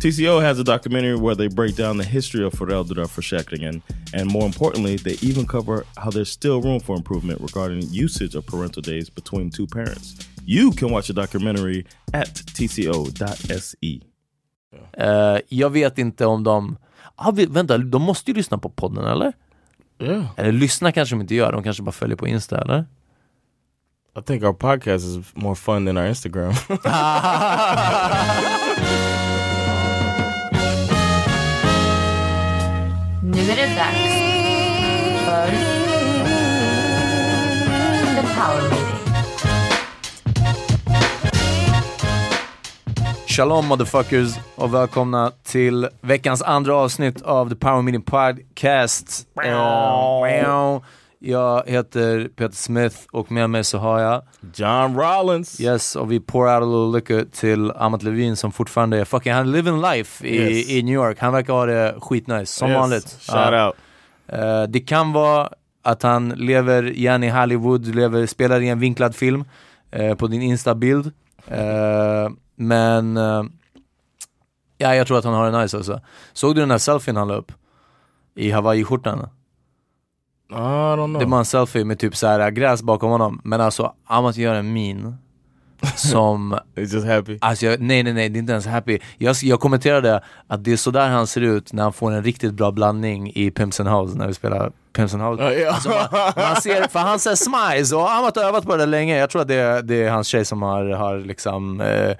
TCO has a documentary where they break down the history of föräldraförsäkringen and more importantly, they even cover how there's still room for improvement regarding usage of parental days between two parents. You can watch the documentary at tco.se. Eh, jag vet inte om de... Ah, vänta, de måste ju lyssna på podden eller? Yeah. Eller lyssna kanske de inte gör, de kanske bara följer på Insta eller? I think our podcast is more fun than our Instagram. Nu är det dags för The Power Meeting. Shalom motherfuckers och välkomna till veckans andra avsnitt av The Power Meeting Podcast. Jag heter Peter Smith och med mig så har jag John Rollins. Yes, och vi pour out a little liquor till Amat Levin som fortfarande är fucking, han living life i, Yes. i New York. Han verkar ha det skitnice, som Yes, vanligt. Shout Ja. out. Eh, det kan vara att han lever igen i Hollywood, lever, spelar i en vinklad film eh, på din Insta-bild. Eh, men ja, jag tror att han har det nice alltså. Såg du den där selfien han la upp? I Hawaii-skjortan? Det var en selfie med typ så här gräs bakom honom, men alltså Amat gör en min som He's just happy. Alltså jag, nej nej nej, det är inte ens happy. Jag, jag kommenterade att det är sådär han ser ut när han får en riktigt bra blandning i Pimps and Hoes, när vi spelar Pimps and Hoes. Ja, ja. Alltså man, man ser, för han säger smiles och han har övat på det länge. Jag tror att det, är- det är hans tjej som har, har liksom eh, eh,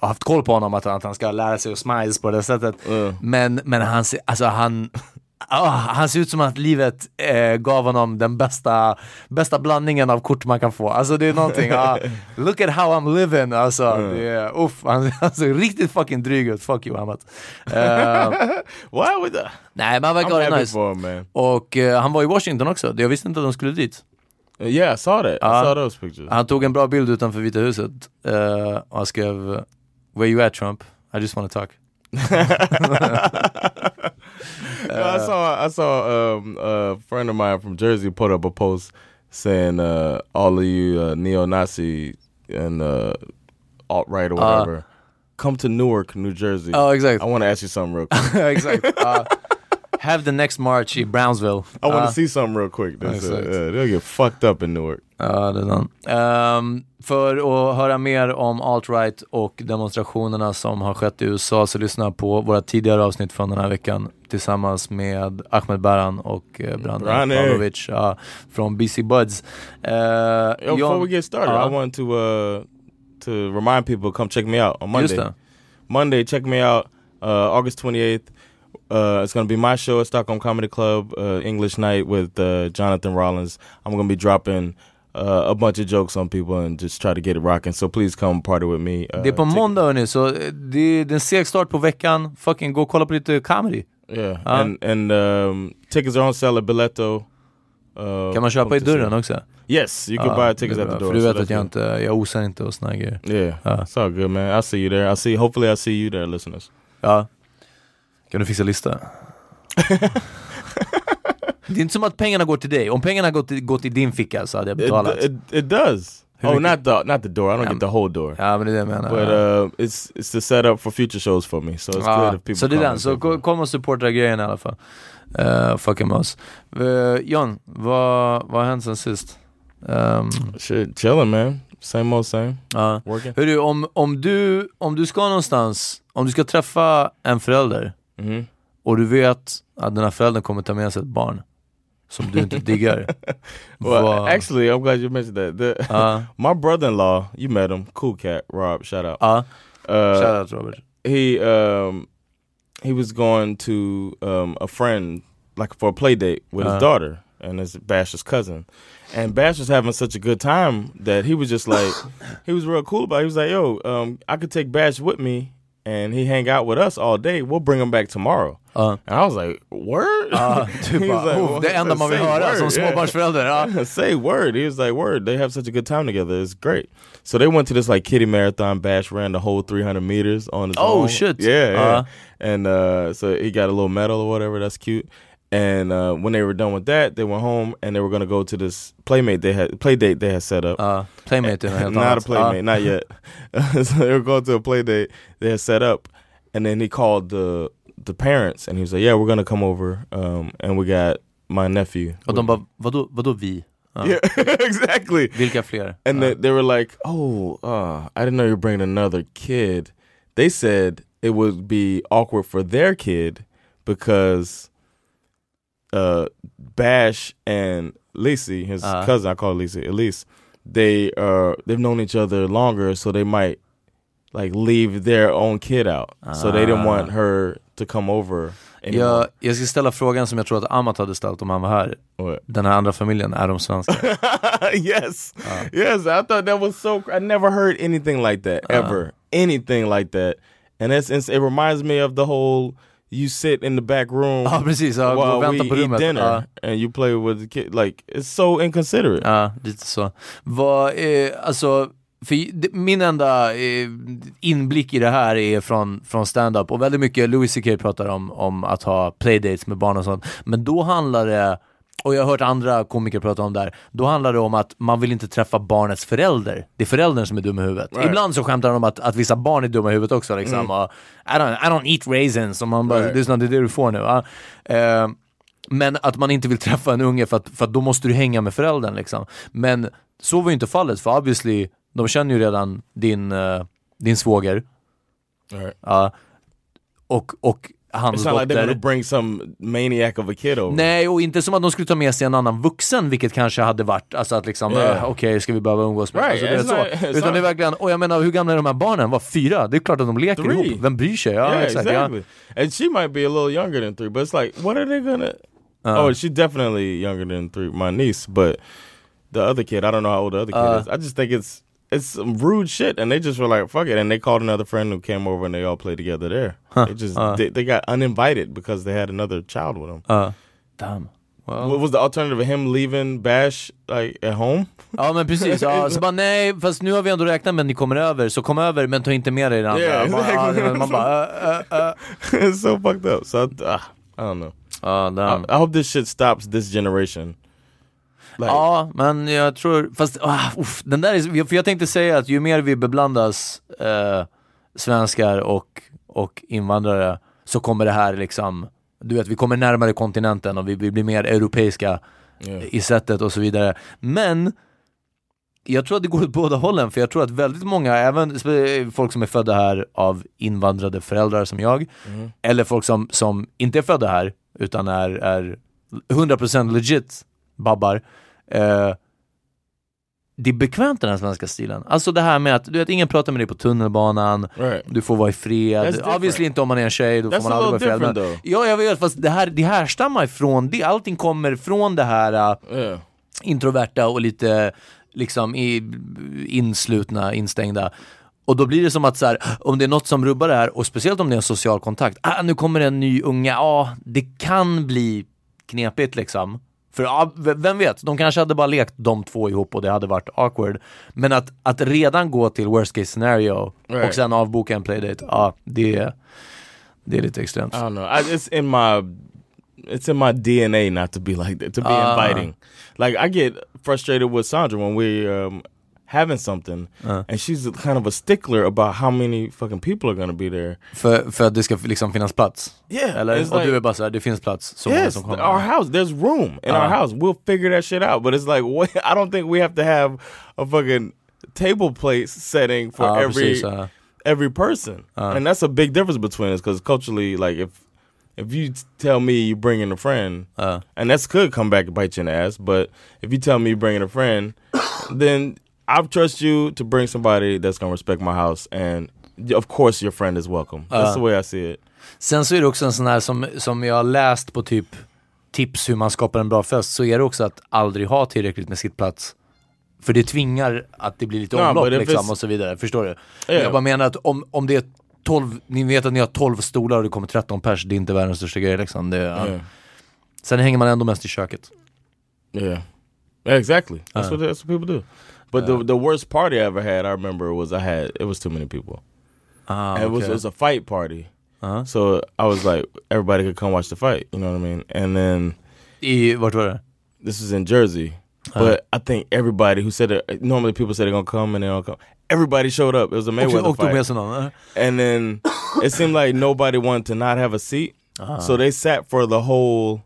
haft koll på honom, att, att han ska lära sig att smiles på det sättet. Mm. Men, men han, ser- alltså han Ah, han ser ut som att livet eh, gav honom den bästa, bästa blandningen av kort man kan få. Alltså det är någonting, ah, look at how I'm living. Alltså, Mm. det är, uff, han, han ser riktigt fucking dryg ut. Fuck you Amat. Eh, Why would that? nej men han verkar ha det nice. him. Och eh, han var i Washington också, jag visste inte att de skulle dit. Uh, yeah, I that. Ja. I saw those pictures. Han tog en bra bild utanför Vita huset eh, och han skrev Where you at Trump? I just wanna talk. I saw I saw um, a friend of mine from Jersey put up a post saying uh, all of you uh, neo-Nazi and uh, alt-right or whatever, come to Newark, New Jersey. Oh, exactly. I want to ask you something real quick. exakt. Have the next march i Brownsville. I want to see something real quick. Uh, uh, they'll get fucked up in Newark. Ja, det är. Ehm, för att höra mer om alt-right och demonstrationerna som har skett i USA så lyssna på våra tidigare avsnitt från den här veckan tillsammans med Ahmed Baran och eh, Brandon. Pavlovic ja, från BC Buds. Eh, Yo, before we get started, Ja, I want to uh, to remind people come check me out on Monday. Monday, check me out. Uh, August 28th. Uh, it's going to be my show at Stockholm Comedy Club, uh, English night with uh, Jonathan Rollins. I'm going to be dropping uh, a bunch of jokes on people and just try to get it rocking. So please come party with me. Uh, Det är på måndag hörni, så eh, det är en seg start på veckan. Fucking gå och kolla på lite comedy. Yeah, Uh. and and um, tickets are on sale at Biletto. Uh, Kan man köpa i come to see. dörren också? Yes, you can Ja, buy tickets at the door. För du so vet that's att jag inte, jag osar inte och såna grejer. Yeah, Ja. it's all good, man. I'll see you there. I'll see. Hopefully, I'll see you there, listeners. Ja. Kan du fixa lista? det är inte som att pengarna går till dig. Om pengarna gått till, gått i din ficka så hade jag It, betalat. it, it does. Hur Oh, not the not the door. I don't Um, get the whole door. ja men det är det jag menar. But uh, it's it's the setup for future shows for me. So it's Ja, good if people så det är den, så kom och supporta grejen i alla fall. Uh, fucking med oss. Uh, John, vad, vad har hänt sen sist? Um, Shit, chilling, man. Same old same. ja. Working. Hörru, om, om, du, om du ska någonstans, om du ska träffa en förälder hmm och du vet att den här föräldern kommer ta med sig ett barn som du inte diggar. Well, vad- actually, I'm glad you mentioned that. The, Ja, my brother-in-law, you met him, cool cat, Rob. Shout out. ja, Uh, shoutout Robert. he um he was going to um a friend like for a play date with Uh. his daughter and his Bash's cousin. And Bash was having such a good time that he was just like he was real cool about it. He was like, Yo, um, I could take Bash with me and he hang out with us all day. We'll bring him back tomorrow. Ja. And I was like, Word? He du was like, "Oh, det enda man vill say höra word, som yeah. småbarnsförälder. Say word. He was like, word. They have such a good time together. It's great. So they went to this like kitty marathon. Bash ran the whole 300 meters on his Oh, own. shit. Yeah, yeah. Uh-huh. And uh, so he got a little medal or whatever. That's cute. And uh, when they were done with that, they went home and they were going to go to this playmate they had play date they had set up. Ja, Playmate är något Not a playmate, Ja. not yet. so they were going to a play date they had set up, and then he called the the parents and he was like, "Yeah, we're gonna come over, um, and we got my nephew." Och de bara, vadå, vadå vi? Yeah, exactly. Vilka fler? And Ja. they, they were like, "Oh, uh, I didn't know you were bringing another kid." They said it would be awkward for their kid because uh, Bash and Lacey, his Uh. cousin, I call Lacey, Elise, they uh they've known each other longer, so they might like leave their own kid out. So they didn't want Ah. her to come over anymore. jag, jag ska ställa frågan som jag tror att Amat hade ställt om han var här. What? Den här andra familjen, är de svenska? yes, yes. I thought that was so. I never heard anything like that ever. Anything like that, and it's, it's it reminds me of the whole. You sit in the back room Ja precis, ja, while vänta we på eat rummet. dinner, Ja. and you play with the kid. Like it's so inconsiderate. Ja, lite så. Vad, eh, alltså, för min enda eh, inblick i det här är från, från stand-up och väldigt mycket Louis CK pratar om, om att ha playdates med barn och sånt. Men då handlar det, och jag har hört andra komiker prata om det här, då handlar det om att man vill inte träffa barnets förälder. Det är föräldern som är dum i huvudet. Right. Ibland så skämtar de om att, att vissa barn är dumma i huvudet också liksom. Och, I, don't, I don't eat raisins, och man bara, Right. lyssna det är det du får nu. Eh, men att man inte vill träffa en unge för att, för att då måste du hänga med föräldern liksom. Men så var ju inte fallet för obviously, de känner ju redan din, eh, din svåger. Right. Ja. och, och not like bring some maniac of a kid over. Nej, och inte som att de skulle ta med sig en annan vuxen, vilket kanske hade varit, alltså att liksom, Yeah. eh, okej, ska vi behöva umgås med? Right, Alltså, det så. not- Utan det är verkligen, och jag menar hur gamla är de här barnen? Var fyra? Det är klart att de leker Three. ihop, vem bryr sig? Ja, yeah, exakt. exactly. And she might be a little younger than three, but it's like, what are they gonna? Uh. oh, she's definitely younger than three. My niece, but the other kid, I don't know how old the other kid Uh. is. I just think it's it's some rude shit, and they just were like, fuck it, and they called another friend who came over, and they all played together there. Huh. They just Uh. they, they got uninvited because they had another child with them. Ja. damn. What was the alternative of him leaving Bash like at home? Ja men precis, ja, så bara nej, fast nu har vi ändå räknat med att ni kommer över, så kom över men ta inte med dig det andra. Yeah, man, exactly. ja, man bara, uh, uh, uh. it's so fucked up. So I, uh, I don't know. Ja, damn. I, I hope this shit stops this generation. Like, Ja, men jag tror, fast ah, uff, den där är, för jag tänkte säga att ju mer vi beblandas eh, svenskar och, och invandrare så kommer det här liksom, du vet vi kommer närmare kontinenten och vi, vi blir mer europeiska Yeah. i sättet och så vidare. Men jag tror att det går åt båda hållen, för jag tror att väldigt många, även folk som är födda här av invandrade föräldrar som jag, eller folk som, som inte är födda här, utan är, är 100% legit babbar, eh, det är bekvämt den här svenska stilen. Alltså det här med att, du vet, ingen pratar med dig på tunnelbanan, Right. du får vara i fred, obviously inte om man är en tjej, då That's får man aldrig vara i fred. ja, jag vet, fast det här, det härstammar ifrån det, allting kommer från det här äh, Yeah. introverta och lite liksom i, inslutna, instängda. Och då blir det som att så här, om det är något som rubbar det här, och speciellt om det är en social kontakt, ah, nu kommer det en ny unga, ja, det kan bli knepigt liksom. För ja, vem vet, de kanske hade bara lekt de två ihop och det hade varit awkward. Men att, att redan gå till worst case scenario och Right. sen avboka en playdate, ja, det, det är lite extremt. I don't know. I, it's in my it's in my DNA not to be like that. To be Ah. inviting. Like I get frustrated with Sandra when we um having something Uh. and she's kind of a stickler about how many fucking people are gonna be there. För, för att det ska liksom finnas plats? Yeah, Eller? Och like- du är bara såhär, det finns plats, så yes, som kommer. our house. There's room in our Ah. house. We'll figure that shit out. But it's like, what? I don't think we have to have a fucking table place setting for Ja, every precis, every person, Uh. and that's a big difference between us because culturally, like if if you tell me you bring in a friend, Uh. and that's could come back and bite you in the ass, but if you tell me you bring in a friend, then I trust you to bring somebody that's gonna respect my house, and of course your friend is welcome. That's Uh. the way I see it. Sen så är det också en sån här som, som jag har läst på typ tips hur man skapar en bra fest, så är det också att aldrig ha tillräckligt med sittplats. För det tvingar att det blir lite Ja, omlopp liksom it's- och så vidare, förstår du? Yeah. Jag bara menar att om, om det är 12, ni vet att ni har 12 stolar och det kommer 13 pers, det är inte världens största grej liksom. Det, ja. Yeah. Sen hänger man ändå mest i köket. Yeah, exactly. That's Uh. what that's what people do. But the the worst party I ever had, I remember was I had it was too many people. And it was it was a fight party. Uh-huh. So I was like, everybody could come watch the fight. You know what I mean? And then I, vart var det? this was in Jersey, Uh-huh. but I think everybody who said it normally people say they're gonna come and they don't come. Everybody showed up. It was a Mayweather och tog fight, med sig någon? eh? and then it seemed like nobody wanted to not have a seat, Uh-huh. so they sat for the whole.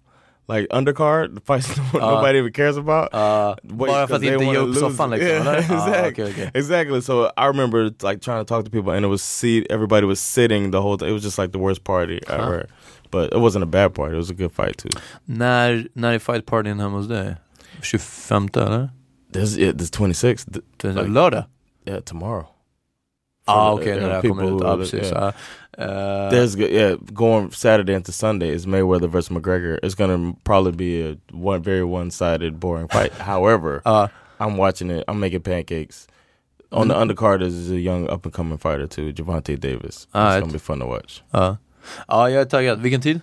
Like undercard, the fights nobody even cares about. Uh, bara för att they inte ge wanna upp lose soffan it. liksom, Yeah? Ah, exactly. okej, okej. Exactly. So I remember like trying to talk to people, and it was seat. Everybody was sitting the whole. time. It was just like the worst party ever. But it wasn't a bad party. It was a good fight too. När, när är fight partyn hemma hos dig? 25 eller? This yeah, this twenty sixth. Like- Lördag? Yeah, tomorrow. Ah For the- okej, när det här people kommer ut. who- Ja precis. yeah. Eh, There's yeah going Saturday into Sunday is Mayweather versus McGregor. It's gonna probably be a one very one sided boring fight. However, Ja. I'm watching it. I'm making pancakes. On the undercard is a young up and coming fighter too, Javante Davis. It's gonna be fun to watch. ja. ja, jag är taggad. Vilken tid?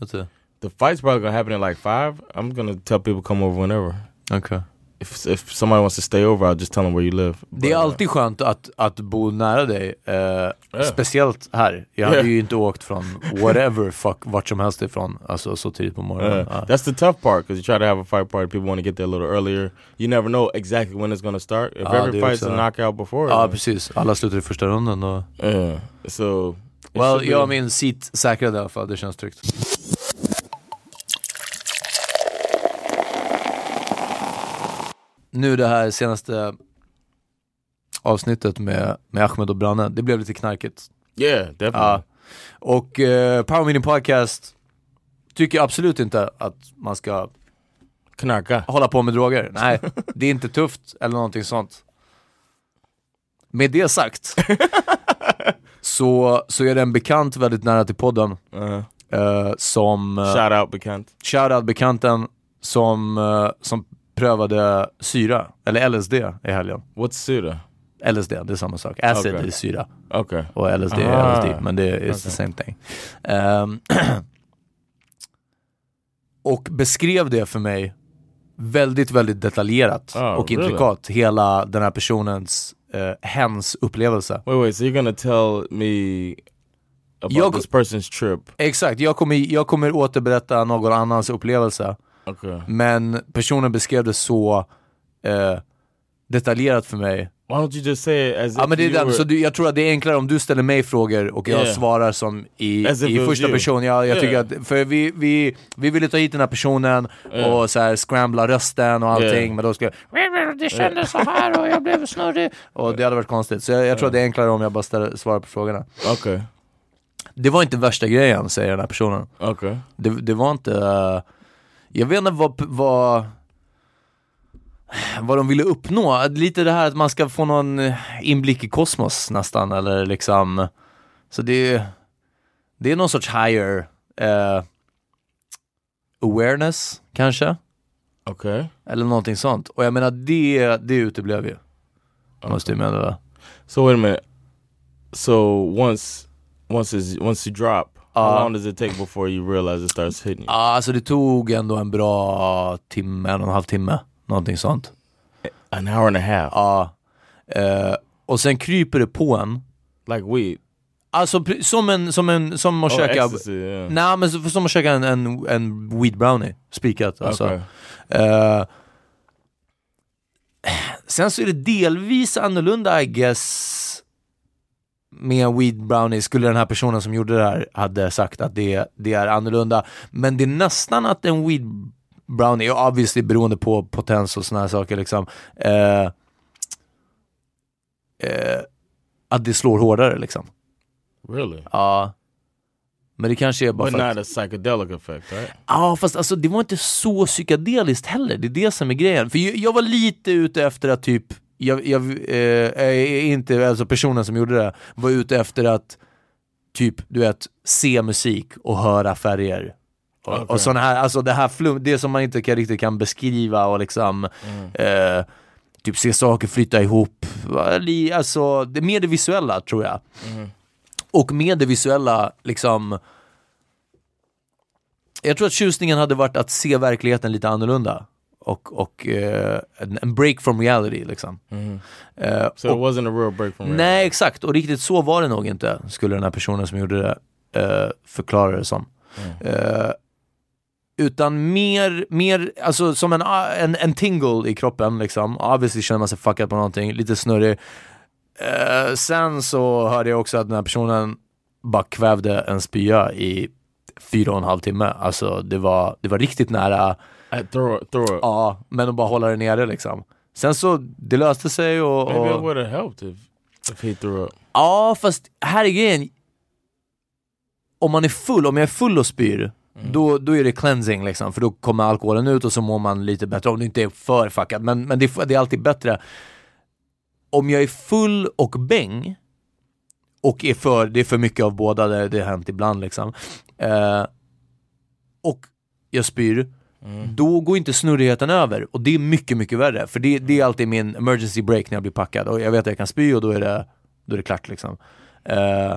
Du? The fight's probably gonna happen at like five. I'm gonna tell people come over whenever. Okej. If if somebody wants to stay over, I'll just tell them where you live. Det är But, uh, alltid skönt att, att bo nära dig, eh, speciellt här. Jag hade Yeah. ju inte åkt från whatever fuck, vart som helst ifrån, alltså så tidigt på morgonen. Uh, Ja. That's the tough part because you try to have a fight party, people want to get there a little earlier. You never know exactly when it's to start. If Ah, every fight's också- a knockout before, Ja then- precis, alla slutar i första ronden och... yeah. So, Well, jag har min seat säkrad i alla fall, det känns tryggt. Nu det här senaste avsnittet med, med Ahmed och Branne, det blev lite knarkigt. yeah, definitely. Ja. Och eh, Power Meeting Podcast tycker absolut inte att man ska Knarka. hålla på med droger. Nej, det är inte tufft eller någonting sånt. Med det sagt, så, så är det en bekant väldigt nära till podden Uh, eh, som, uh, shout out bekant. shoutout bekanten som, eh, som prövade syra, eller LSD i helgen. What's Suda? LSD, det är samma sak. Acid Okej. är syra Okay. och LSD är Ah. LSD, men det är it's the same thing. Ehm, och beskrev det för mig väldigt, väldigt detaljerat Oh, och really? intrikat, hela den här personens, eh, hens upplevelse. Wait, wait. So you're gonna tell me about Jag- this person's trip? Exakt, jag kommer, jag kommer återberätta någon annans upplevelse. Okay. Men personen beskrev det så eh, detaljerat för mig. Why don't you just say it as Ja if men det är were... så du, jag tror att det är enklare om du ställer mig frågor och jag Yeah. svarar som i, i första person. Ja, jag tycker Yeah. att, för vi, vi, vi ville ta hit den här personen Yeah. och så här scrambla rösten och allting, Yeah. men då ska jag, det kändes så här och jag blev snurrig. Och det hade varit konstigt. Så jag, jag tror att det är enklare om jag bara ställer, svarar på frågorna. Okay. Det var inte värsta grejen, säger den här personen. Okay. Det, det var inte, eh, jag vet inte vad, vad, vad de ville uppnå. Lite det här att man ska få någon eh, inblick i kosmos nästan, eller liksom, så det, det är någon sorts higher eh, awareness kanske, Okay. eller någonting sånt. Och jag menar det, det uteblev ju. Måste jag mena det. So wait a minute. So once once is once you drop, how long does it take before you realize it starts hitting you? Ja, alltså det tog ändå en bra timme, en och en halv timme, någonting sånt. An hour and a half. Ja. Eh, och sen kryper det på en. Like weed. Alltså pr- som en, som en, som att Oh, käka... ecstasy, yeah. Nej men så- som att käka en, en, en weed brownie, spikat alltså. Okay. Eh, sen så är det delvis annorlunda I guess med weed brownie skulle den här personen som gjorde det här hade sagt att det, det är annorlunda. Men det är nästan att en weed brownie, obviously beroende på potens och såna här saker liksom, eh, eh, att det slår hårdare liksom. Really? Ja. Men det kanske är bara But för att... not a psychedelic effect, right? Ja fast alltså det var inte så psykedeliskt heller, det är det som är grejen. För jag, jag var lite ute efter att typ, jag, jag eh, är inte, alltså personen som gjorde det, var ute efter att typ, du vet, se musik och höra färger. Och, Okej. och såna här, alltså det här flum, det som man inte kan, riktigt kan beskriva och liksom eh, Typ se saker flytta ihop, alltså det är mer det visuella tror jag. Och med det visuella liksom jag tror att tjusningen hade varit att se verkligheten lite annorlunda. Och, och eh, en, break from reality liksom. Eh, So och, it wasn't a real break from reality. nej exakt, och riktigt så var det nog inte, skulle den här personen som gjorde det eh, förklara det som. Eh, utan mer, mer, alltså som en, en, en tingle i kroppen liksom. Obviously känner man sig fuckad på någonting, lite snurrig. Sen så hörde jag också att den här personen bara kvävde en spya i fyra och en halv timme. Alltså det var, det var riktigt nära, throw it, throw it. ja, men att bara hålla det nere liksom. Sen så, det löste sig och... Maybe it och would have helped if if he threw up. ja, fast här är grejen. Om man är full, om jag är full och spyr, då, då är det cleansing liksom, för då kommer alkoholen ut och så mår man lite bättre, om du inte är för fuckad, men, men det, är- det är alltid bättre. Om jag är full och bäng, och är för, det är för mycket av båda, det, det har hänt ibland liksom. Eh, och jag spyr, då går inte snurrigheten över. Och det är mycket, mycket värre. För det, det är alltid min emergency break när jag blir packad. Och jag vet att jag kan spy och då är det, då är det klart liksom. Eh,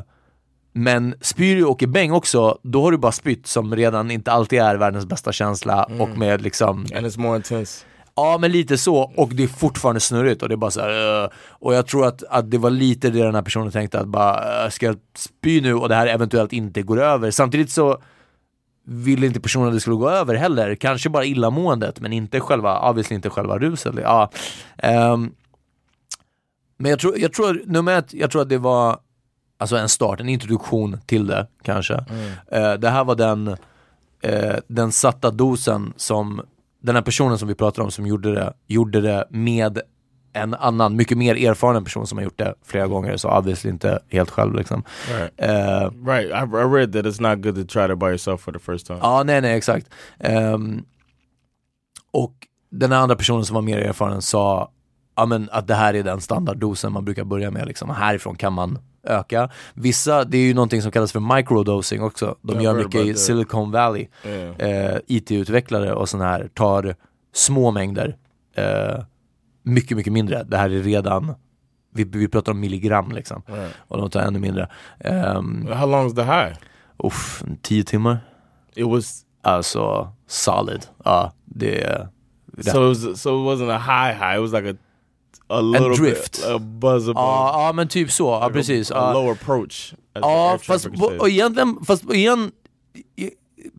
men spyr du och är bäng också, då har du bara spytt som redan inte alltid är världens bästa känsla och med liksom And it's more intense. Ja men lite så, och det är fortfarande snurrigt och det är bara så här, "Ugh." Och jag tror att, att det var lite det den här personen tänkte att bara, "Äh, ska jag spy nu och det här eventuellt inte går över. Samtidigt så ville inte personen att det skulle gå över heller, kanske bara illamåendet men inte själva, obviously inte själva ruset. Ja. ehm, men jag tror, jag tror, nummer ett, jag tror att det var alltså en start, en introduktion till det kanske. Eh, det här var den, eh, den satta dosen som den här personen som vi pratar om som gjorde det, gjorde det med en annan, mycket mer erfaren person som har gjort det flera gånger, så obviously inte helt själv liksom. Right. Eh, Right. I, I read that it's not good to try to by yourself for the first time. Ja, nej, nej, exakt. Ehm, och den andra personen som var mer erfaren sa ja, men att det här är den standarddosen man brukar börja med. Liksom. Härifrån kan man öka. Vissa, det är ju någonting som kallas för microdosing också. De Jag gör mycket i. Silicon Valley. Yeah. Eh, IT-utvecklare och sådana här tar små mängder. Eh, mycket, mycket mindre. Det här är redan, vi, vi pratar om milligram liksom. Right. Och de tar ännu mindre. Um, How long is the high? uff, tio timmar. It was alltså solid. Ja, det, det So it was so it wasn't a high high. It was like a a little drift. bit a buzz. Ja, ja men typ så, ja, precis. A, low approach. Ja, fast och egentligen, fast igen,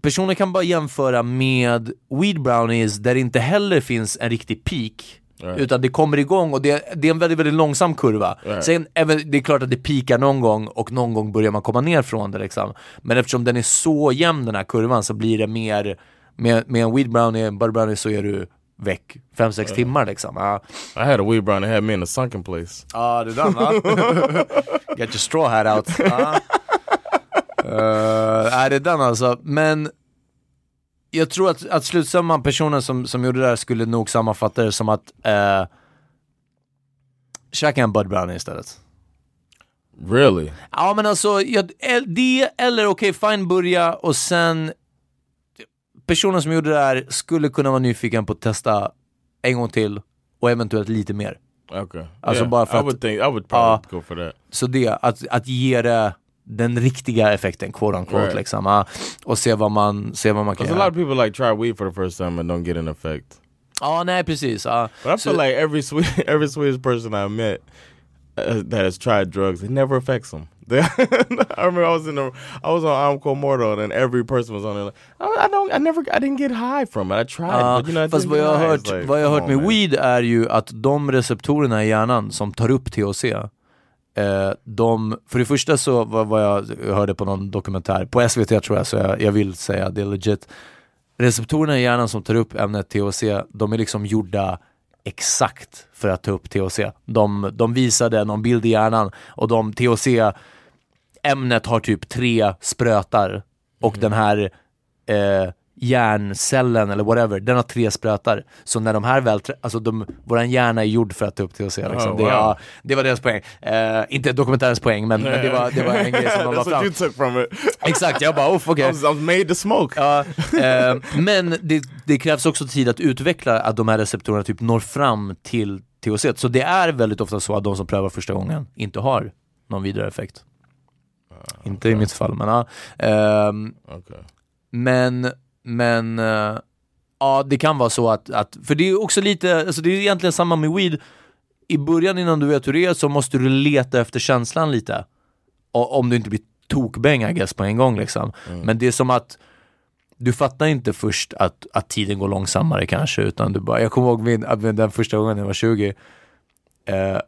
personer kan bara jämföra med weed brownies där det inte heller finns en riktig peak. Right. Utan det kommer igång och det, det är en väldigt, väldigt långsam kurva. Right. Sen, även, det är klart att det pikar någon gång och någon gång börjar man komma ner från det liksom. Men eftersom den är så jämn den här kurvan så blir det mer, med, med en weed brownie, en butter brownie så är du väck 5-6 timmar liksom. Ja, I had a weed brownie. It had me in a sunken place. Ja, det är den va? Get your straw hat out. Ja. Uh, är det den alltså? Men jag tror att, att slutsumman, personen som, som gjorde det där skulle nog sammanfatta det som att uh, käka en Bud Brownie istället. Really? Ja men alltså, jag, det eller okej fine börja och sen personen som gjorde det här skulle kunna vara nyfiken på att testa en gång till och eventuellt lite mer. Okay. Alltså Yeah, bara för I att- would think I would probably Ja. go for that. Så det, att, att ge det den riktiga effekten, quote unquote, Right. liksom, ja, och se vad man, se vad man kan Because a göra. lot of people like try weed for the first time and don't get an effect. Ja, nej precis. Ja. But I Så- feel like every Swedish every Swedish person I met uh, that has tried drugs, it never affects them. I remember I was in the I was on Amco Mordo and every person was on there like, oh, I don't I never I didn't get high from it. I tried, Ja, but you know I fast vad jag har hört, like, vad jag hört med man. weed är ju att de receptorerna i hjärnan som tar upp THC, eh, de, för det första så vad, vad jag hörde på någon dokumentär, på SVT tror jag, så jag, jag vill säga det är legit. Receptorerna i hjärnan som tar upp ämnet THC, de är liksom gjorda exakt för att ta upp THC. De, de visade någon bild i hjärnan och de THC ämnet har typ tre sprötar och Mm. den här eh, hjärncellen eller whatever, den har tre sprötar. Så när de här väl, alltså de, våran hjärna är gjord för att ta upp THC. Liksom. Oh, det, wow. ja, det var deras poäng. Eh, inte dokumentärens poäng, men, men det, var, det var en grej som de la what you fram. took from it. Exakt, jag bara, okej. I, was, I was made to smoke. Ja, eh, men det, det krävs också tid att utveckla att de här receptorerna typ når fram till THC. Så det är väldigt ofta så att de som prövar första gången inte har någon vidare effekt. Inte i mitt fall, men ja. Ehm, Okay. men, men, eh, ja det kan vara så att, att, för det är också lite, alltså det är egentligen samma med weed. I början innan du vet hur det är så måste du leta efter känslan lite. Och, om du inte blir tokbäng I guess på en gång liksom. Men det är som att du fattar inte först att, att tiden går långsammare kanske, utan du bara, jag kommer ihåg min, den första gången när jag var 20, eh,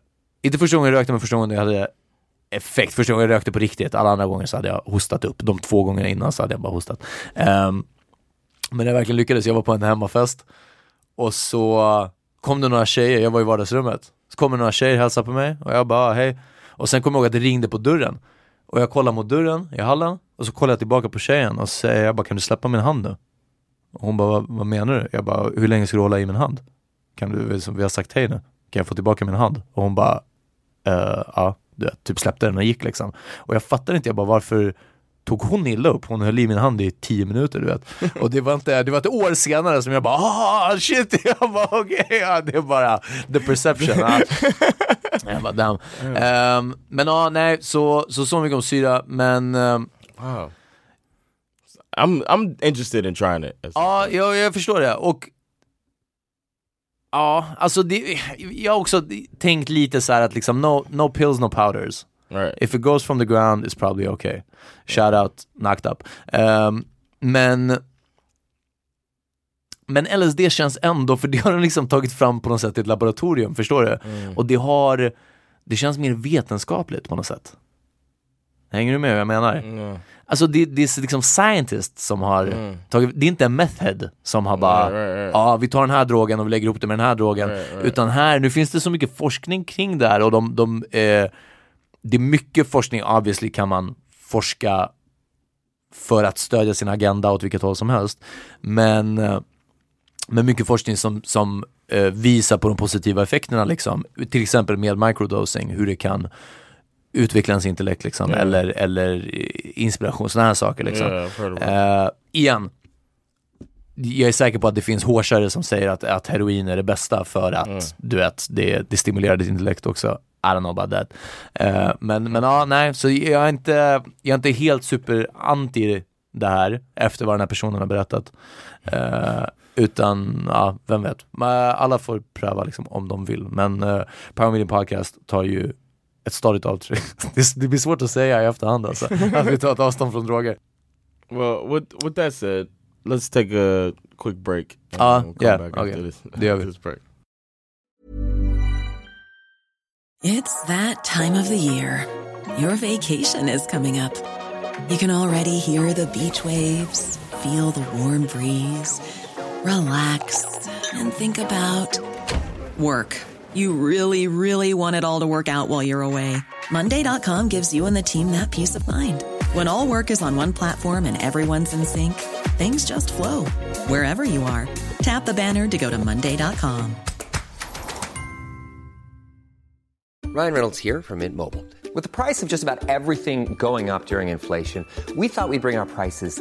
inte första gången jag rökte, men första gången jag hade effekt. Första gången jag rökte på riktigt, alla andra gånger så hade jag hostat upp. De två gångerna innan så hade jag bara hostat. Ehm, men jag verkligen lyckades, jag var på en hemmafest och så kom det några tjejer, jag var i vardagsrummet. Så kom det några tjejer och hälsade på mig och jag bara hej. Och sen kom jag ihåg att det ringde på dörren. Och jag kollar mot dörren i hallen och så kollar jag tillbaka på tjejen och säger jag bara kan du släppa min hand nu? Och hon bara vad, vad menar du? Jag bara hur länge ska du hålla i min hand? Kan du, som vi har sagt hej nu, kan jag få tillbaka min hand? Och hon bara eh, ja, du vet, typ släppte den och gick liksom. Och jag fattar inte, jag bara varför tog hon illa upp? Hon höll i min hand i tio minuter du vet. Och det var inte, det var ett år senare som jag bara ah shit, jag bara okej, ja, det är bara the perception. Ja. Jag bara damn. Ehm, men ja, nej, så, så så mycket om syra, men ehm, Wow. I'm I'm interested in trying it. Ja, jag, jag förstår det. Och Ja, alltså det, jag har också tänkt lite så här att liksom no, no pills, no powders. Right. If it goes from the ground it's probably okay. Shout out, knocked up. Ehm, men men LSD känns ändå, för det har de liksom tagit fram på något sätt i ett laboratorium, förstår du? Och det har, det känns mer vetenskapligt på något sätt. Hänger du med vad jag menar? Mm. Alltså det, det är liksom scientists som har tagit, det är inte en meth head som har bara, Right, right, right. ja vi tar den här drogen och vi lägger ihop det med den här drogen. Utan här, nu finns det så mycket forskning kring det här och de, de eh, det är mycket forskning, obviously kan man forska för att stödja sin agenda åt vilket håll som helst. Men, eh, men mycket forskning som, som eh, visar på de positiva effekterna liksom. Till exempel med microdosing, hur det kan utveckla ens intellekt liksom, Ja. eller, eller eh, inspiration, sådana här saker liksom. Yeah. Eh, igen, jag är säker på att det finns hårsare som säger att, att heroin är det bästa för att Mm. du vet, det, det stimulerar ditt intellekt också. I don't know about that. Eh, men, men ja, nej, så jag är inte, jag är inte helt super anti det här efter vad den här personen har berättat. Eh, utan, ja, vem vet. Men Alla får pröva liksom om de vill. Men uh, Power Meeting Podcast tar ju ett stadigt avtryck. det, det blir svårt att säga i efterhand alltså, att vi tar ett avstånd från droger. Well, with with that said, let's take a quick break. and Ah, we'll come yeah, back okay. after this, Det gör after this break. It's that time of the year. Your vacation is coming up. You can already hear the beach waves, feel the warm breeze, relax, and think about work. You really, really want it all to work out while you're away. Monday.com gives you and the team that peace of mind. When all work is on one platform and everyone's in sync, things just flow wherever you are. Tap the banner to go to Monday.com. Ryan Reynolds here from Mint Mobile. With the price of just about everything going up during inflation, we thought we'd bring our prices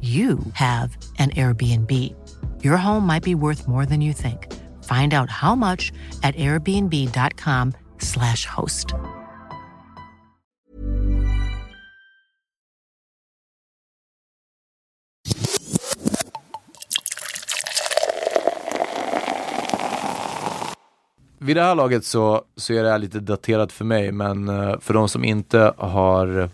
you have an Airbnb. Your home might be worth more than you think. Find out how much at airbnb.com/slash host. Vid det här laget så, så är det här lite daterat för mig, men eh, för de som inte har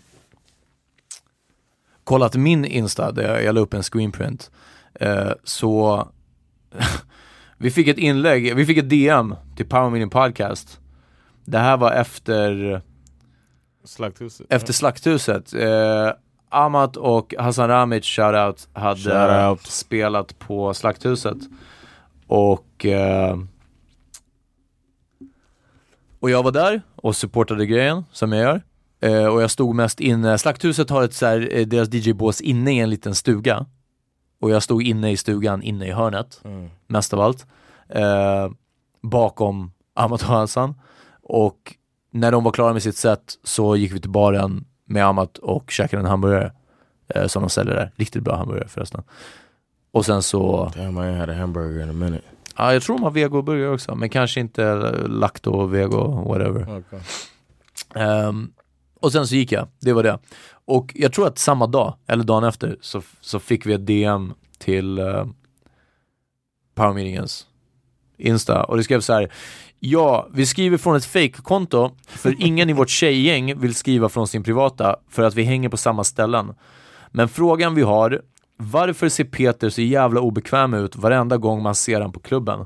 kollat min Insta, där jag, jag la upp en screenprint, eh, så vi fick ett inlägg, vi fick ett DM till Power Meeting Podcast. Det här var efter Slakthuset. efter Slakthuset. Eh, Amat och Hassan Ramic, shoutout, hade Shoutout. spelat på Slakthuset. Och, eh, och jag var där och supportade grejen, som jag gör. Eh, och jag stod mest inne, Slakthuset har ett så här, eh, deras DJ-bås inne i en liten stuga. Och jag stod inne i stugan, inne i hörnet, mest av allt. Eh, bakom Amat och Hassan. Och när de var klara med sitt set så gick vi till baren med Amat och käkade en hamburgare eh, som de säljer där. Riktigt bra hamburgare förresten. Och sen så, Damn, I had a hamburger in a minute. ja jag tror de har vegoburgare också, men kanske inte eh, lacto, vego, whatever. Okay. Ehm, och sen så gick jag, det var det. Och jag tror att samma dag, eller dagen efter, så, så fick vi ett DM till uh, Power Meetingens Insta och det skrev så här Ja, vi skriver från ett fake-konto för ingen i vårt tjejgäng vill skriva från sin privata för att vi hänger på samma ställen. Men frågan vi har, varför ser Peter så jävla obekväm ut varenda gång man ser han på klubben?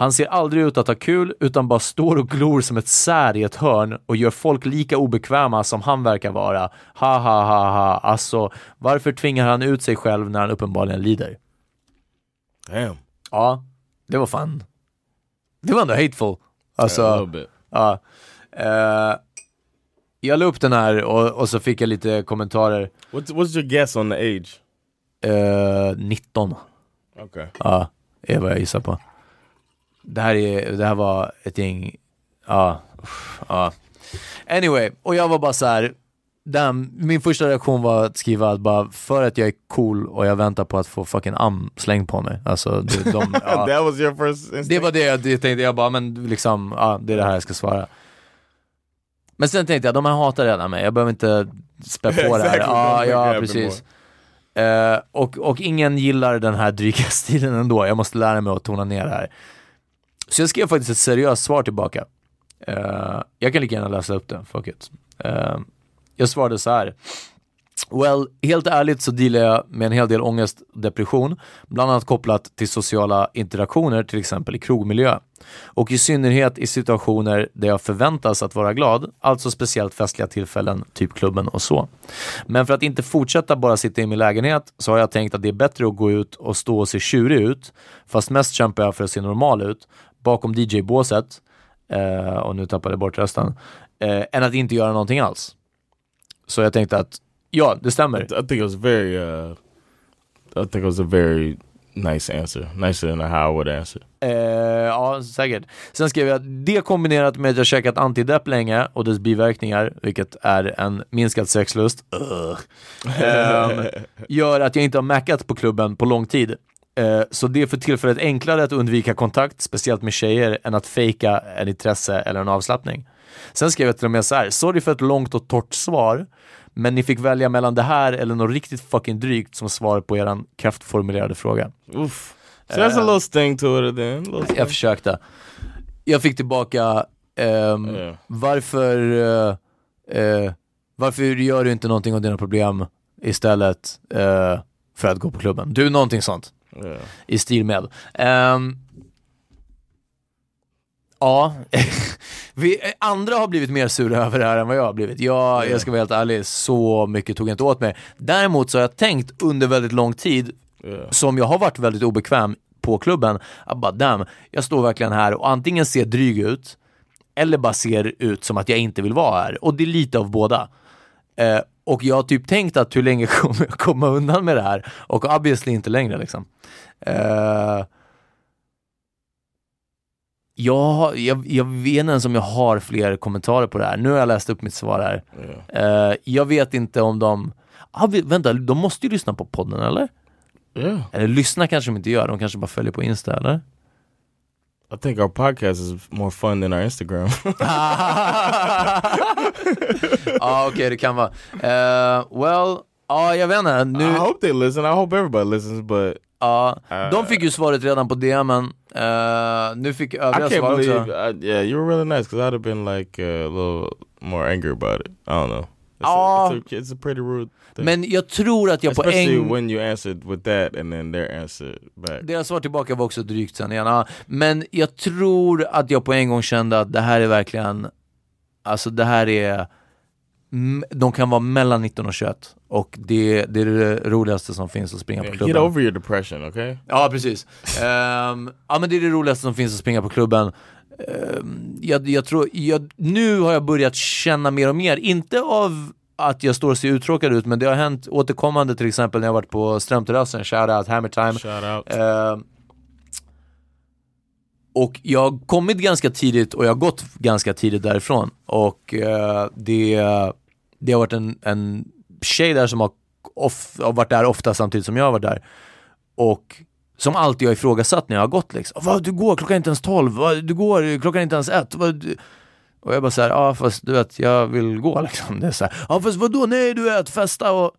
Han ser aldrig ut att ha kul utan bara står och glor som ett sär i ett hörn och gör folk lika obekväma som han verkar vara. Ha ha ha ha, alltså varför tvingar han ut sig själv när han uppenbarligen lider? Damn. Ja, det var fan. Det var ändå hateful. Alltså, Yeah, a little bit. ja. Eh, jag la upp den här och, och så fick jag lite kommentarer. What's what's your guess on the age? Eh, 19. Okay. Ja, är vad jag gissar på. Det här, är, det här var ett gäng, ja, ja. Anyway, och jag var bara så här. Damn, min första reaktion var att skriva att bara för att jag är cool och jag väntar på att få fucking am slängd på mig. Alltså, de, de, ja. Det var det jag tänkte, jag bara, men liksom, ja, det är det här jag ska svara. Men sen tänkte jag, de här hatar redan mig, jag behöver inte spä på det här. Ja, ja precis. Eh, och, och ingen gillar den här dryga stilen ändå, jag måste lära mig att tona ner det här. Så jag skrev faktiskt ett seriöst svar tillbaka. Uh, jag kan lika gärna läsa upp det, fuck it. Uh, jag svarade så här. Well, helt ärligt så dealar jag med en hel del ångest och depression, bland annat kopplat till sociala interaktioner, till exempel i krogmiljö. Och i synnerhet i situationer där jag förväntas att vara glad, alltså speciellt festliga tillfällen, typ klubben och så. Men för att inte fortsätta bara sitta i min lägenhet så har jag tänkt att det är bättre att gå ut och stå och se tjurig ut, fast mest kämpar jag för att se normal ut, bakom DJ-båset, eh, och nu tappade jag bort rösten, eh, än att inte göra någonting alls. Så jag tänkte att Ja, det stämmer. I think it was very, uh, I think it was a very nice answer. Nicer than how I would answer. Eh, ja, säkert. Sen skrev jag att det kombinerat med att jag käkat antidepp länge och dess biverkningar, vilket är en minskad sexlust, uh, eh, gör att jag inte har mackat på klubben på lång tid. Eh, så det är för tillfället enklare att undvika kontakt, speciellt med tjejer, än att fejka en intresse eller en avslappning. Sen skrev jag till och med så här, sorry för ett långt och torrt svar, men ni fick välja mellan det här eller något riktigt fucking drygt som svar på eran kraftformulerade fråga. Uff. So that's a little sting to sting. Jag försökte. Jag fick tillbaka, ehm, Yeah. varför, eh, eh, varför gör du inte någonting åt dina problem istället eh, för att gå på klubben? Du, någonting sånt. Yeah. I stil med. Ehm, ja, vi, andra har blivit mer sura över det här än vad jag har blivit. Jag, jag ska vara helt ärlig, så mycket tog jag inte åt mig. Däremot så har jag tänkt under väldigt lång tid, Yeah. som jag har varit väldigt obekväm på klubben, att bara damn, jag står verkligen här och antingen ser dryg ut, eller bara ser ut som att jag inte vill vara här. Och det är lite av båda. Eh, och jag har typ tänkt att hur länge kommer jag komma undan med det här? Och obviously inte längre liksom. Eh, jag, jag, jag vet inte ens om jag har fler kommentarer på det här. Nu har jag läst upp mitt svar här. Yeah. Eh, jag vet inte om de... Ah, vänta, de måste ju lyssna på podden eller? Yeah. Eller lyssna kanske de inte gör, de kanske bara följer på Insta eller? I think our podcast is more fun than our Instagram. Ja okej det kan vara. Eh, well, ja jag vet inte. Nu, I hope they listen. I hope everybody listens, but ja, Uh, de fick ju svaret redan på DMen. Uh, nu fick I övriga svar believe. också. I, yeah, you were really nice because I'd have been like uh, a little more angry about it. I don't know. It's, a, it's, a, it's a pretty rude thing. Men jag tror att jag på Especially en... when you answered with that and then their answer back. Deras svar tillbaka var också drygt sen igen. Ja. Men jag tror att jag på en gång kände att det här är verkligen, alltså det här är, de kan vara mellan 19 och 21 och det, det är det roligaste som finns att springa på klubben. get over your depression, okay? Ja, precis. Ehm, ja, men det är det roligaste som finns att springa på klubben. Ehm, jag, jag tror, jag, nu har jag börjat känna mer och mer, inte av att jag står och ser uttråkad ut, men det har hänt återkommande till exempel när jag varit på Strömterrassen, shoutout Hammer Time. Shout out. Ehm, och jag har kommit ganska tidigt och jag har gått ganska tidigt därifrån. Och eh, det, det har varit en, en tjej där som har, of, har varit där ofta samtidigt som jag har varit där. Och som alltid har ifrågasatt när jag har gått liksom. Vad, du går klockan är inte ens tolv, Vad, du går klockan är inte ens ett. Vad, och jag bara såhär, ja fast du vet, jag vill gå liksom. Det är så här, ja fast vadå, nej du vet, festa och...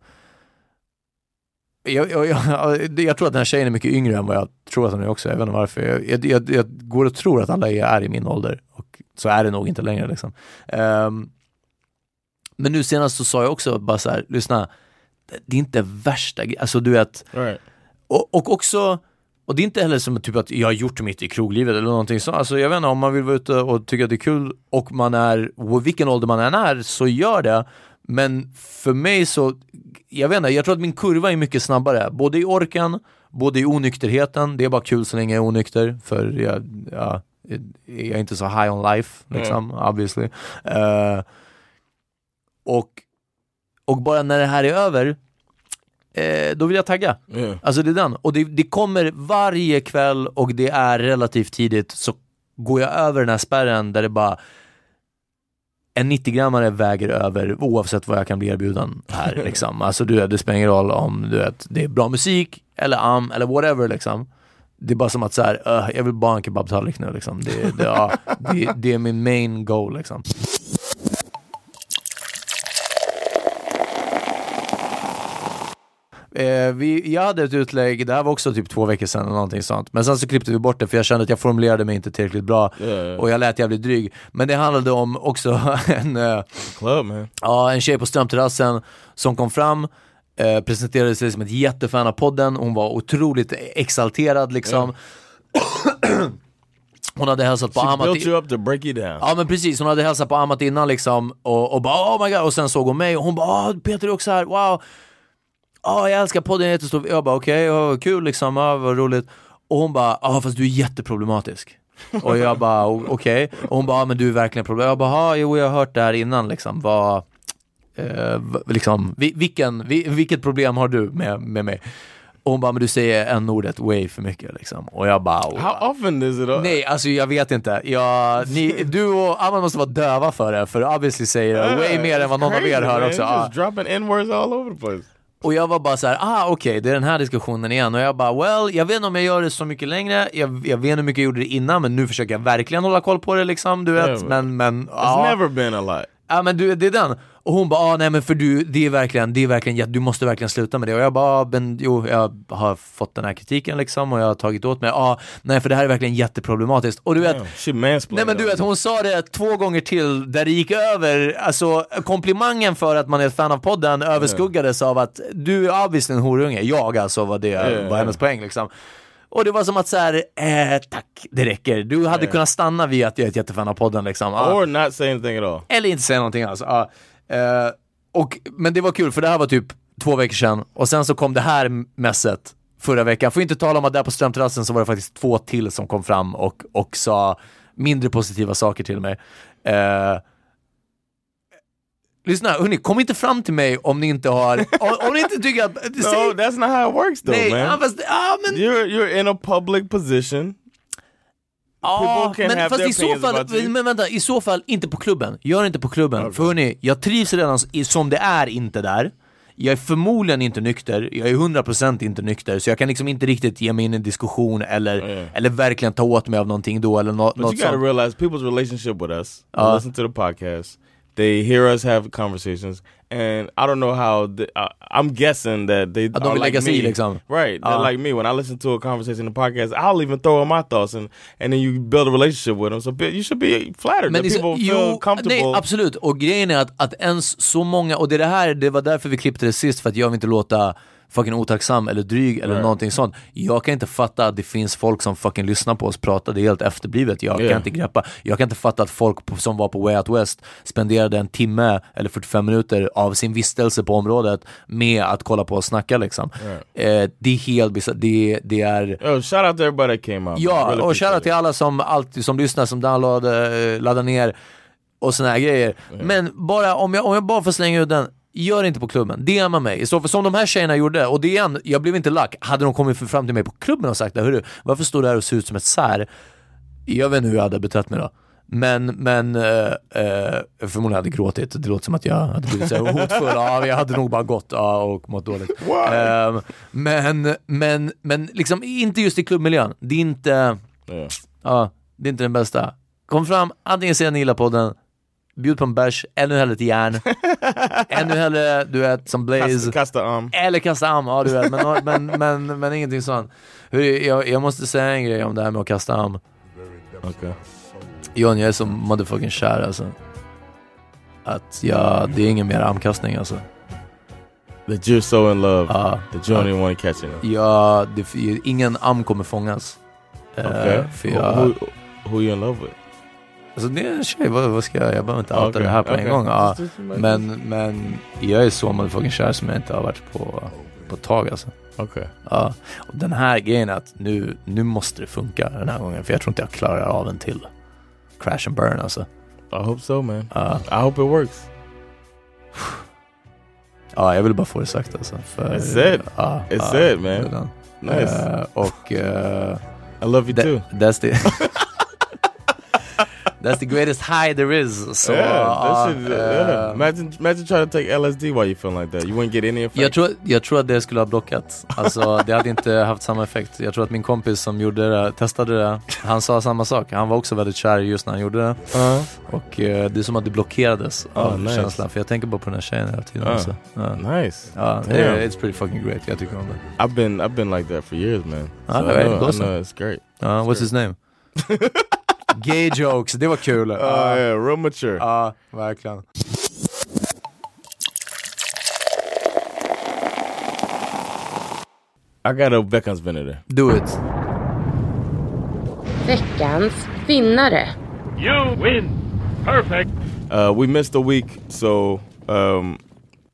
Jag, jag, jag, jag tror att den här tjejen är mycket yngre än vad jag tror att hon är också, jag vet inte varför. Jag, jag, jag, jag går och tror att alla är, i min ålder, och så är det nog inte längre liksom. Ehm, men nu senast så sa jag också bara så här, lyssna, det är inte värsta gre- alltså du vet, Right. och, och också, och det är inte heller som typ att jag har gjort mitt i kroglivet eller någonting sånt. Alltså jag vet inte, om man vill vara ute och tycka det är kul och man är, och vilken ålder man än är, så gör det. Men för mig så, jag vet inte, jag tror att min kurva är mycket snabbare. Både i orken, både i onykterheten. Det är bara kul så länge jag är onykter, för jag, ja, jag är inte så high on life, liksom, obviously. Eh, och, och bara när det här är över, eh, då vill jag tagga. Yeah. Alltså det är den. Och det, det kommer varje kväll och det är relativt tidigt så går jag över den här spärren där det bara en 90-grammare väger över oavsett vad jag kan bli erbjuden här liksom. Alltså du vet, det spelar ingen roll om du vet, det är bra musik eller am eller whatever liksom. Det är bara som att så här, "Öh, jag vill bara ha en kebabtallrik nu liksom. Det, det, ja, det, det är min main goal liksom. Eh, vi, jag hade ett utlägg, det här var också typ två veckor sedan eller någonting sånt. Men sen så klippte vi bort det för jag kände att jag formulerade mig inte tillräckligt bra. Yeah. Och jag lät jävligt dryg. Men det handlade om också en, eh, Club man. ja, en tjej på Strömterrassen som kom fram, eh, presenterade sig som ett jättefan av podden, hon var otroligt exalterad liksom. Hon hade hälsat på She Amat. built you up to break you down. Ja men precis, hon hade hälsat på Amat innan liksom och, och bara oh my god och sen såg hon mig och hon bara ah, Peter är också här, wow. Ja jag älskar podden, jag är jättestor. Jag bara okej, okay, kul liksom, ja, vad roligt. Och hon bara, ja ah, fast du är jätteproblematisk. och jag bara okej, och hon bara, ah, men du är verkligen problematisk. Jag bara, ah, jo jag har hört det här innan liksom, vad, eh, liksom, vi, vilken, vi, vilket problem har du med, med mig? Och hon bara, men du säger n-ordet way för mycket liksom. Och jag bara, oh, How often is it? Nej, alltså jag vet inte. Jag, ni, du och Amman måste vara döva för det, för obviously säger det way mer än vad någon av er hör också. Ah. just dropping n-words all over the place. Och jag var bara så här, ah okej, det är den här diskussionen igen. Och jag bara, well, jag vet inte om jag gör det så mycket längre, jag, jag vet hur mycket jag gjorde det innan, men nu försöker jag verkligen hålla koll på det liksom, du vet. Men, men, It's ja. never been a lot. Ja men du, det är den. Och hon bara, ah, nej men för du, det är verkligen, det är verkligen, jätte- du måste verkligen sluta med det. Och jag bara, ah, men jo, jag har fått den här kritiken liksom och jag har tagit åt mig. Ja, ah, nej för det här är verkligen jätteproblematiskt. Och du vet, mansplained. Nej men du vet, hon sa det två gånger till där det gick över, alltså komplimangen för att man är ett fan av podden överskuggades av att du är obviously en horunge, jag alltså var det, Yeah, var hennes poäng liksom. Och det var som att så här, eh, tack, det räcker. Du hade kunnat stanna vid att jag är ett jättefan av podden liksom. Ja. Or not say anything at all. Eller inte säga någonting alls. Ja. Eh, och, men det var kul för det här var typ två veckor sedan och sen så kom det här mässet förra veckan. Får inte tala om att där på Strömterrassen så var det faktiskt två till som kom fram och, och sa mindre positiva saker till mig. Eh, lyssna, hörni, kom inte fram till mig om ni inte har, om, om ni inte tycker att... No, that's not how it works though, Nej, man. fast, ja, men, You're you're in a public position. Ja, men fast i så fall, men vänta, i så fall inte på klubben. Gör inte på klubben. För hörni, jag trivs redan som det är inte där. Jag är förmodligen inte nykter, jag är 100% inte nykter, så jag kan liksom inte riktigt ge mig in i en diskussion eller, eller verkligen ta åt mig av någonting då eller nå, But något you gotta sånt. realize people's relationship with us. Uh. listen to the podcast. They hear us have conversations, and I don't know how. The, I, I'm guessing that they vill like me. liksom. Right, they're Uh. like me. When I listen to a conversation in the podcast, I'll even throw in my thoughts, and and then you build a relationship with them. So you should be flattered Men that people feel comfortable. Nej, absolut. Och grejen är att, att ens så många, och det är det här, det var därför vi klippte det sist, för att jag vill inte låta fucking otacksam eller dryg eller Right. någonting sånt. Jag kan inte fatta att det finns folk som fucking lyssnar på oss prata, det är helt efterblivet. Jag Yeah. kan inte greppa. Jag kan inte fatta att folk som var på Way Out West spenderade en timme eller 45 minuter av sin vistelse på området med att kolla på och snacka liksom. Eh, det är helt bisarrt. Det, det är... Oh, shout out to everybody that came out. man. Ja, Really och appreciate shoutout till alla som alltid som lyssnar, som downloadar, eh, laddar ner och såna här grejer. Men bara om jag, om jag bara får slänga ut den, gör det inte på klubben, DMa mig. Så fall, som de här tjejerna gjorde, och det igen, jag blev inte lack. Hade de kommit fram till mig på klubben och sagt hörru, varför står du här och ser ut som ett sär? Jag vet inte hur jag hade betett mig då. Men, men eh, eh, förmodligen hade jag gråtit. Det låter som att jag hade blivit så hotfull. Ja, jag hade nog bara gått ja, och mått dåligt. Eh, men, men, men liksom inte just i klubbmiljön. Det är inte, ja, det är inte den bästa. Kom fram, antingen säger ni gillar podden, bjud på en bärs, ännu hellre ett järn. ännu hellre, du vet, som Blaze. Kasta, kasta arm. Eller kasta am, ja du vet, men, men, men, men ingenting sånt. Hur, jag, jag måste säga en grej om det här med att kasta am. Okay. John, jag är så motherfucking kär alltså. Att jag, det är ingen mer amkastning alltså. That you're so in love Ja. that you don't even want to catch it. Ja, det, ingen am kommer fångas. Okay. för Who, jag, who, who you in love with? Alltså det är en tjej, vad, vad ska jag, jag behöver inte outa Okej, det här på okej. en gång. Ja, men, men jag är så motherfucking kär som jag inte har varit på, på ett tag alltså. Okay. Ja, och den här grejen att nu, nu måste det funka den här gången för jag tror inte jag klarar av en till. Crash and burn alltså. I hope so, man. Ja. I hope it works. Ja, jag vill bara få det sagt alltså. För, That's it. Ja, It's ja, it, man. Nice. Eh, och... eh, I love you that- too. That's the... That's the greatest high there is. Så, yeah, that shit, yeah. eh, Imagine, imagine trying to take LSD while you feel like that. You wouldn't get any effect. jag, tror, jag tror att det skulle ha blockat. Alltså det hade inte haft samma effekt. Jag tror att min kompis som gjorde det, testade det, han sa samma sak. Han var också väldigt kär just när han gjorde det. Uh-huh. Och eh, det är som att det blockerades Oh, av nice. känslan. För jag tänker bara på den här tjejen hela tiden. Ah, också. Nice. Damn. det- it's pretty fucking great. Jag tycker om det. I've been I've been like that for years, man. So Ah, I right, know, I know it's great. Ja, what's his name? Gay jokes, det var kul. Oh yeah, real mature. Ja, verkligen. I got a veckans vinnare. Do it. Veckans vinnare. You win. Perfect. Uh, we missed a week, so um,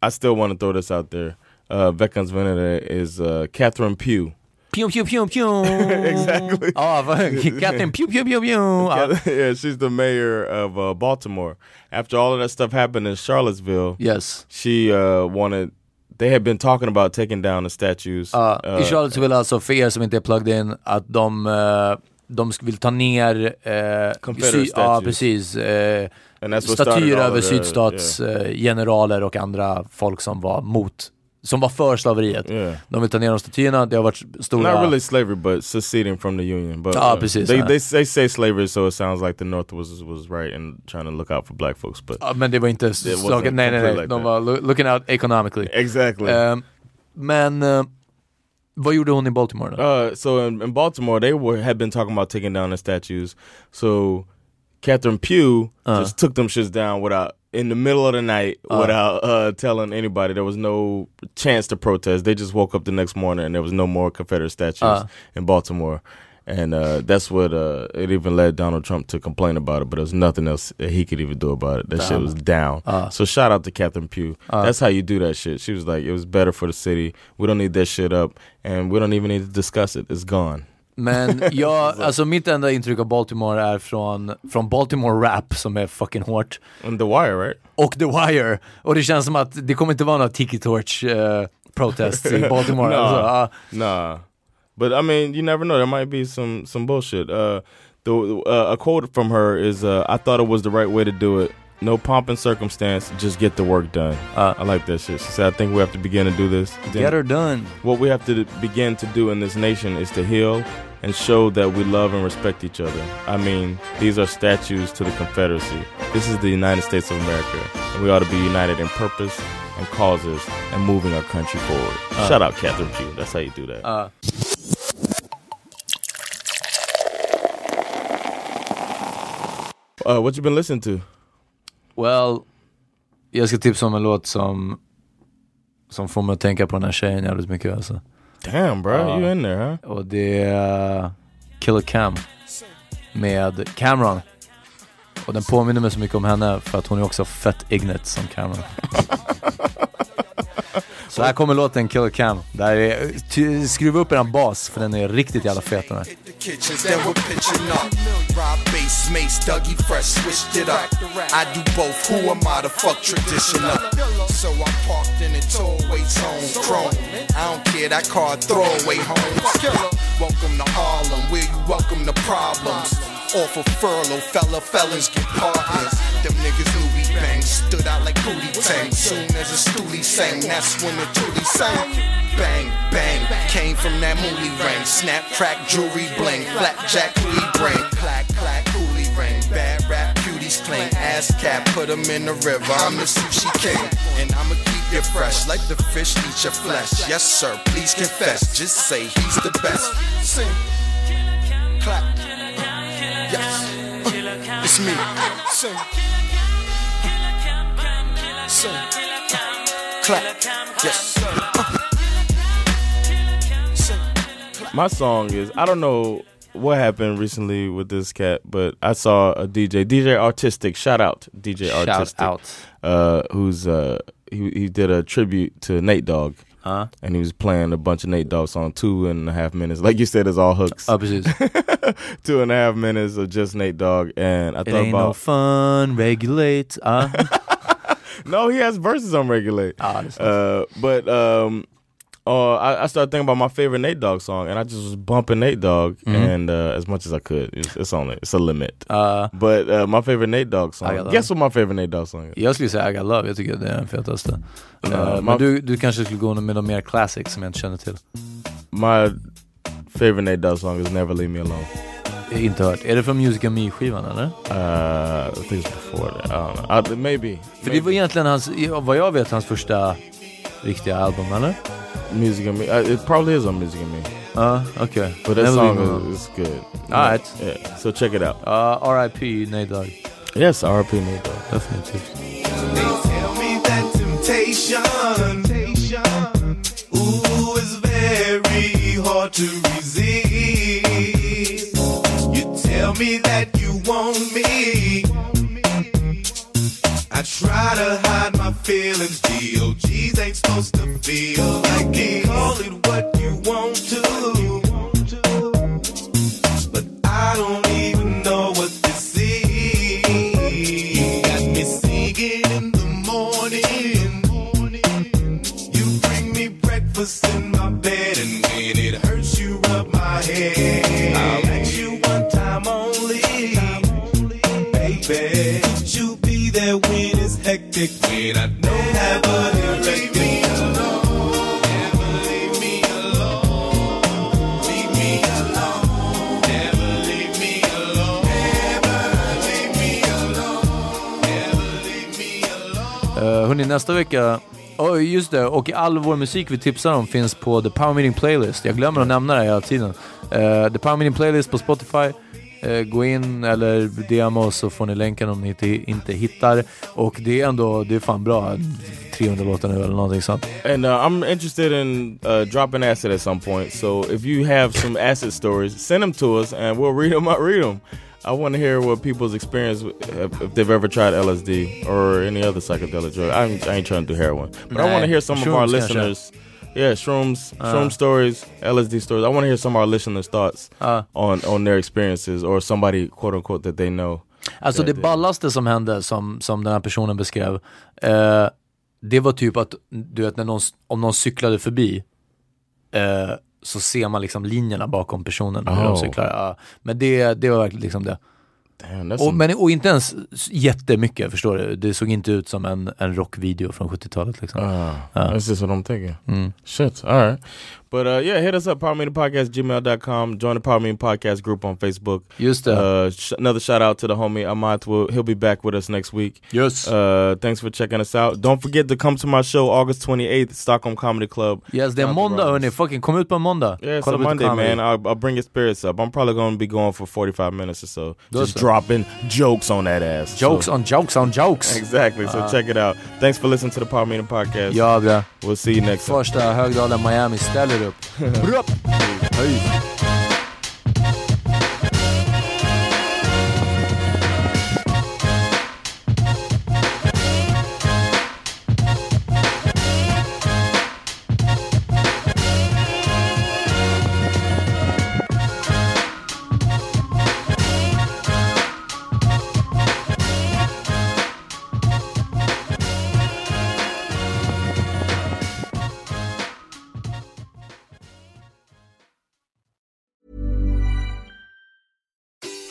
I still want to throw this out there. Uh, veckans vinnare is uh, Catherine Pugh. Pew pew pew pew. exactly. Vad- Captain pew pew pew pew. Ja. yeah, she's the mayor of uh, Baltimore. After all of that stuff happened in Charlottesville, Yes. she uh, wanted. They had been talking about taking down the statues. Ja, uh, I Charlottesville alltså, för er som inte är plugged in, att de, eh, de vill ta ner eh, Ja, precis. Eh, statyer över of the- sydstats eh, generaler och andra folk som var mot, som var för slaveriet. Yeah. De vill ta ner de statyerna, det har varit stora... Not really slavery, but seceding from the union. But Ah, uh, precis, they, they they say slavery, so it sounds like the North was was right in trying to look out for black folks. But Ja, men det var inte slaget, nej nej nej, like de that. var lo- looking out economically. exactly. Ehm, men eh, vad gjorde hon i Baltimore då? Uh, so in, in Baltimore, they were had been talking about taking down the statues. So Catherine Pugh Uh. just took them shits down without in the middle of the night Uh. without uh, telling anybody. There was no chance to protest. They just woke up the next morning and there was no more Confederate statues Uh. in Baltimore. And uh, that's what uh, it even led Donald Trump to complain about it, but there was nothing else that he could even do about it. That shit was down. Uh. so shout out to Catherine Pugh. Uh. That's how you do that shit. She was like, it was better for the city. We don't need that shit up, and we don't even need to discuss it. It's gone. Men jag, alltså mitt enda intryck av Baltimore är från, från Baltimore Rap som är fucking hårt. And The Wire, right? Och The Wire. Och det känns som att det kommer inte vara några Tiki Torch eh, protests i Baltimore. nah, alltså, ja. nah. But I mean, you never know. There might be some some bullshit. Uh, the uh, a quote from her is, uh, "I thought it was the right way to do it. No pomp and circumstance. Just get the work done." Uh. I like that shit. She said, "I think we have to begin to do this. Then Get her done. What we have to begin to do in this nation is to heal." And show that we love and respect each other. I mean, these are statues to the Confederacy. This is the United States of America, and we ought to be united in purpose and causes and moving our country forward. Uh. Shout out Catherine Pugh. That's how you do that. Ja. Uh, what you been listening to? Well, jag ska tipsa om en låt som, som får mig att tänka på den här tjejen jävligt mycket alltså. Damn, bro, Ja. you in there, huh? Och det är uh, Killer Cam med Cameron. Och den påminner mig så mycket om henne för att hon är också fett ignet som Cameron. så här kommer låten Killer Cam. Där är, skruva upp eran bas för den är riktigt jävla fet den här. kitchens, then we're pitching up. Rob bass, mace, Dougie fresh, switched it up. I do both. Who am I to fuck tradition up? So I parked in a tollway zone, chrome. I don't care that car, throwaway home. Welcome to Harlem, where you welcome the problems. Off of furlough, fella felons get partners. Them niggas knew we bang, stood out like booty tang. Soon as a stoolie sang, that's when the toolie sang. Bang, bang, came from that moolie ring. Snap, crack, jewelry bling, blackjack, we bring. Clack, clack, coolie ring. Bad rap, cling. Ass put 'em in the river. I'm the sushi king. And I'ma keep you fresh, like the fish eat your flesh. Yes, sir, please confess. Just say he's the best. Sing, clap. Yes, uh, it's me. Sing, sing, clap. Yes. My song is I don't know what happened recently with this cat, but I saw a DJ, DJ Artistic. Shout out, DJ Shout Artistic. out. Uh, who's uh he he did a tribute to Nate Dogg. Uh. And he was playing a bunch of Nate Dogg songs, two and a half minutes. Like you said, it's all hooks. Precis. two and a half minutes of just Nate Dogg, and I It thought ain't no about fun, regulate. Uh. no, he has verses on Regulate. That's uh, but um, uh, I, I started thinking about my favorite Nate Dogg song, and I just was bumping Nate Dogg, Mhm. and uh, as much as I could, it's, it's only it's a limit. Uh, but uh, my favorite Nate Dogg song. Guess what my favorite Nate Dogg song is? Jag skulle säga I got love, jag tycker det är den fetaste. Uh, Eh, my- men du, du kanske skulle gå med de mer classics som jag inte känner till. My favorite Nate Dogg song is Never Leave Me Alone. Inte hört. Är det från Music and Me-skivan eller? Uh, I think it's before that. I don't know. I, maybe. För det var egentligen hans, vad jag vet, hans första riktiga album eller? Music and Me. Uh, it probably is on Music and Me. Ja, okay. But that Never song Leave Me Alone. is, is good. Alright. Yeah. So check it out. Uh, R.I.P. Nate Dogg. Yes, R.I.P. Nate Dogg. Definitivt. Tell me that temptation, ooh, is very hard to resist. You tell me that you want me. I try to hide my feelings. DOGs ain't supposed to feel like it. Call it what you want to. But I don't even know what this is. Got me singing in the morning. You bring me breakfast in baby. Could you be there when it's hectic? When I don't have a directive. Never leave me alone. Leave me alone. Never leave me alone. Never leave me alone. Never leave me alone. Uh, hörni, nästa vecka, oh, just det, och all vår musik vi tipsar om finns på The Power Meeting Playlist. Jag glömmer att nämna det hela tiden. Uh, The Power Meeting Playlist på Spotify. Uh, gå in eller DM oss så får ni länken om ni inte, inte hittar. Och det är ändå, det är fan bra. 300 låtar nu eller någonting sånt. And uh, I'm interested in uh, dropping acid at some point. So if you have some acid stories, send them to us, and we'll read them. Read them. I want to hear what people's experience if, they've ever tried LSD or any other psychedelic drug. I ain't, I ain't trying to do heroin, but I want to hear some of our Shrooms, kanske. Yeah, shrooms, Uh. shroom stories, LSD stories. I want to hear some of our listeners' thoughts Uh. on on their experiences or somebody quote unquote that they know. Alltså det ballaste som hände, som, som den här personen beskrev, eh, det var typ att, du vet, när någon, om någon cyklade förbi, eh, så ser man liksom linjerna bakom personen hur Oh. de cyklar. Ja. Men det, det var verkligen liksom det. Och, men, och inte ens jättemycket, förstår du? Det såg inte ut som en, en rockvideo från 70-talet liksom. Ah, Ja. Just what I'm thinking. Mm. Shit. All right. But uh, yeah, hit us up, powermeetingpodcast.gmail.com. Join the Power Meeting Podcast group on Facebook. Det. Uh, sh- another shout out to the homie Amat. Will, he'll be back with us next week. Yes. Uh, thanks for checking us out. Don't forget to come to my show August 28th, Stockholm Comedy Club. Yes, det är Down to måndag hörni, fucking kom ut på en måndag. Yeah, it's a Monday, man. I'll, I'll bring your spirits up. I'm probably going to be going for 45 minutes or so. Just dropping jokes on that ass. Jokes So- on jokes on jokes. Exactly. So Uh, check it out. Thanks for listening to the Power Meeting Podcast. Ja, bra. We'll see you next time. Första Högdalen Miami ställer upp. Bra. Hej.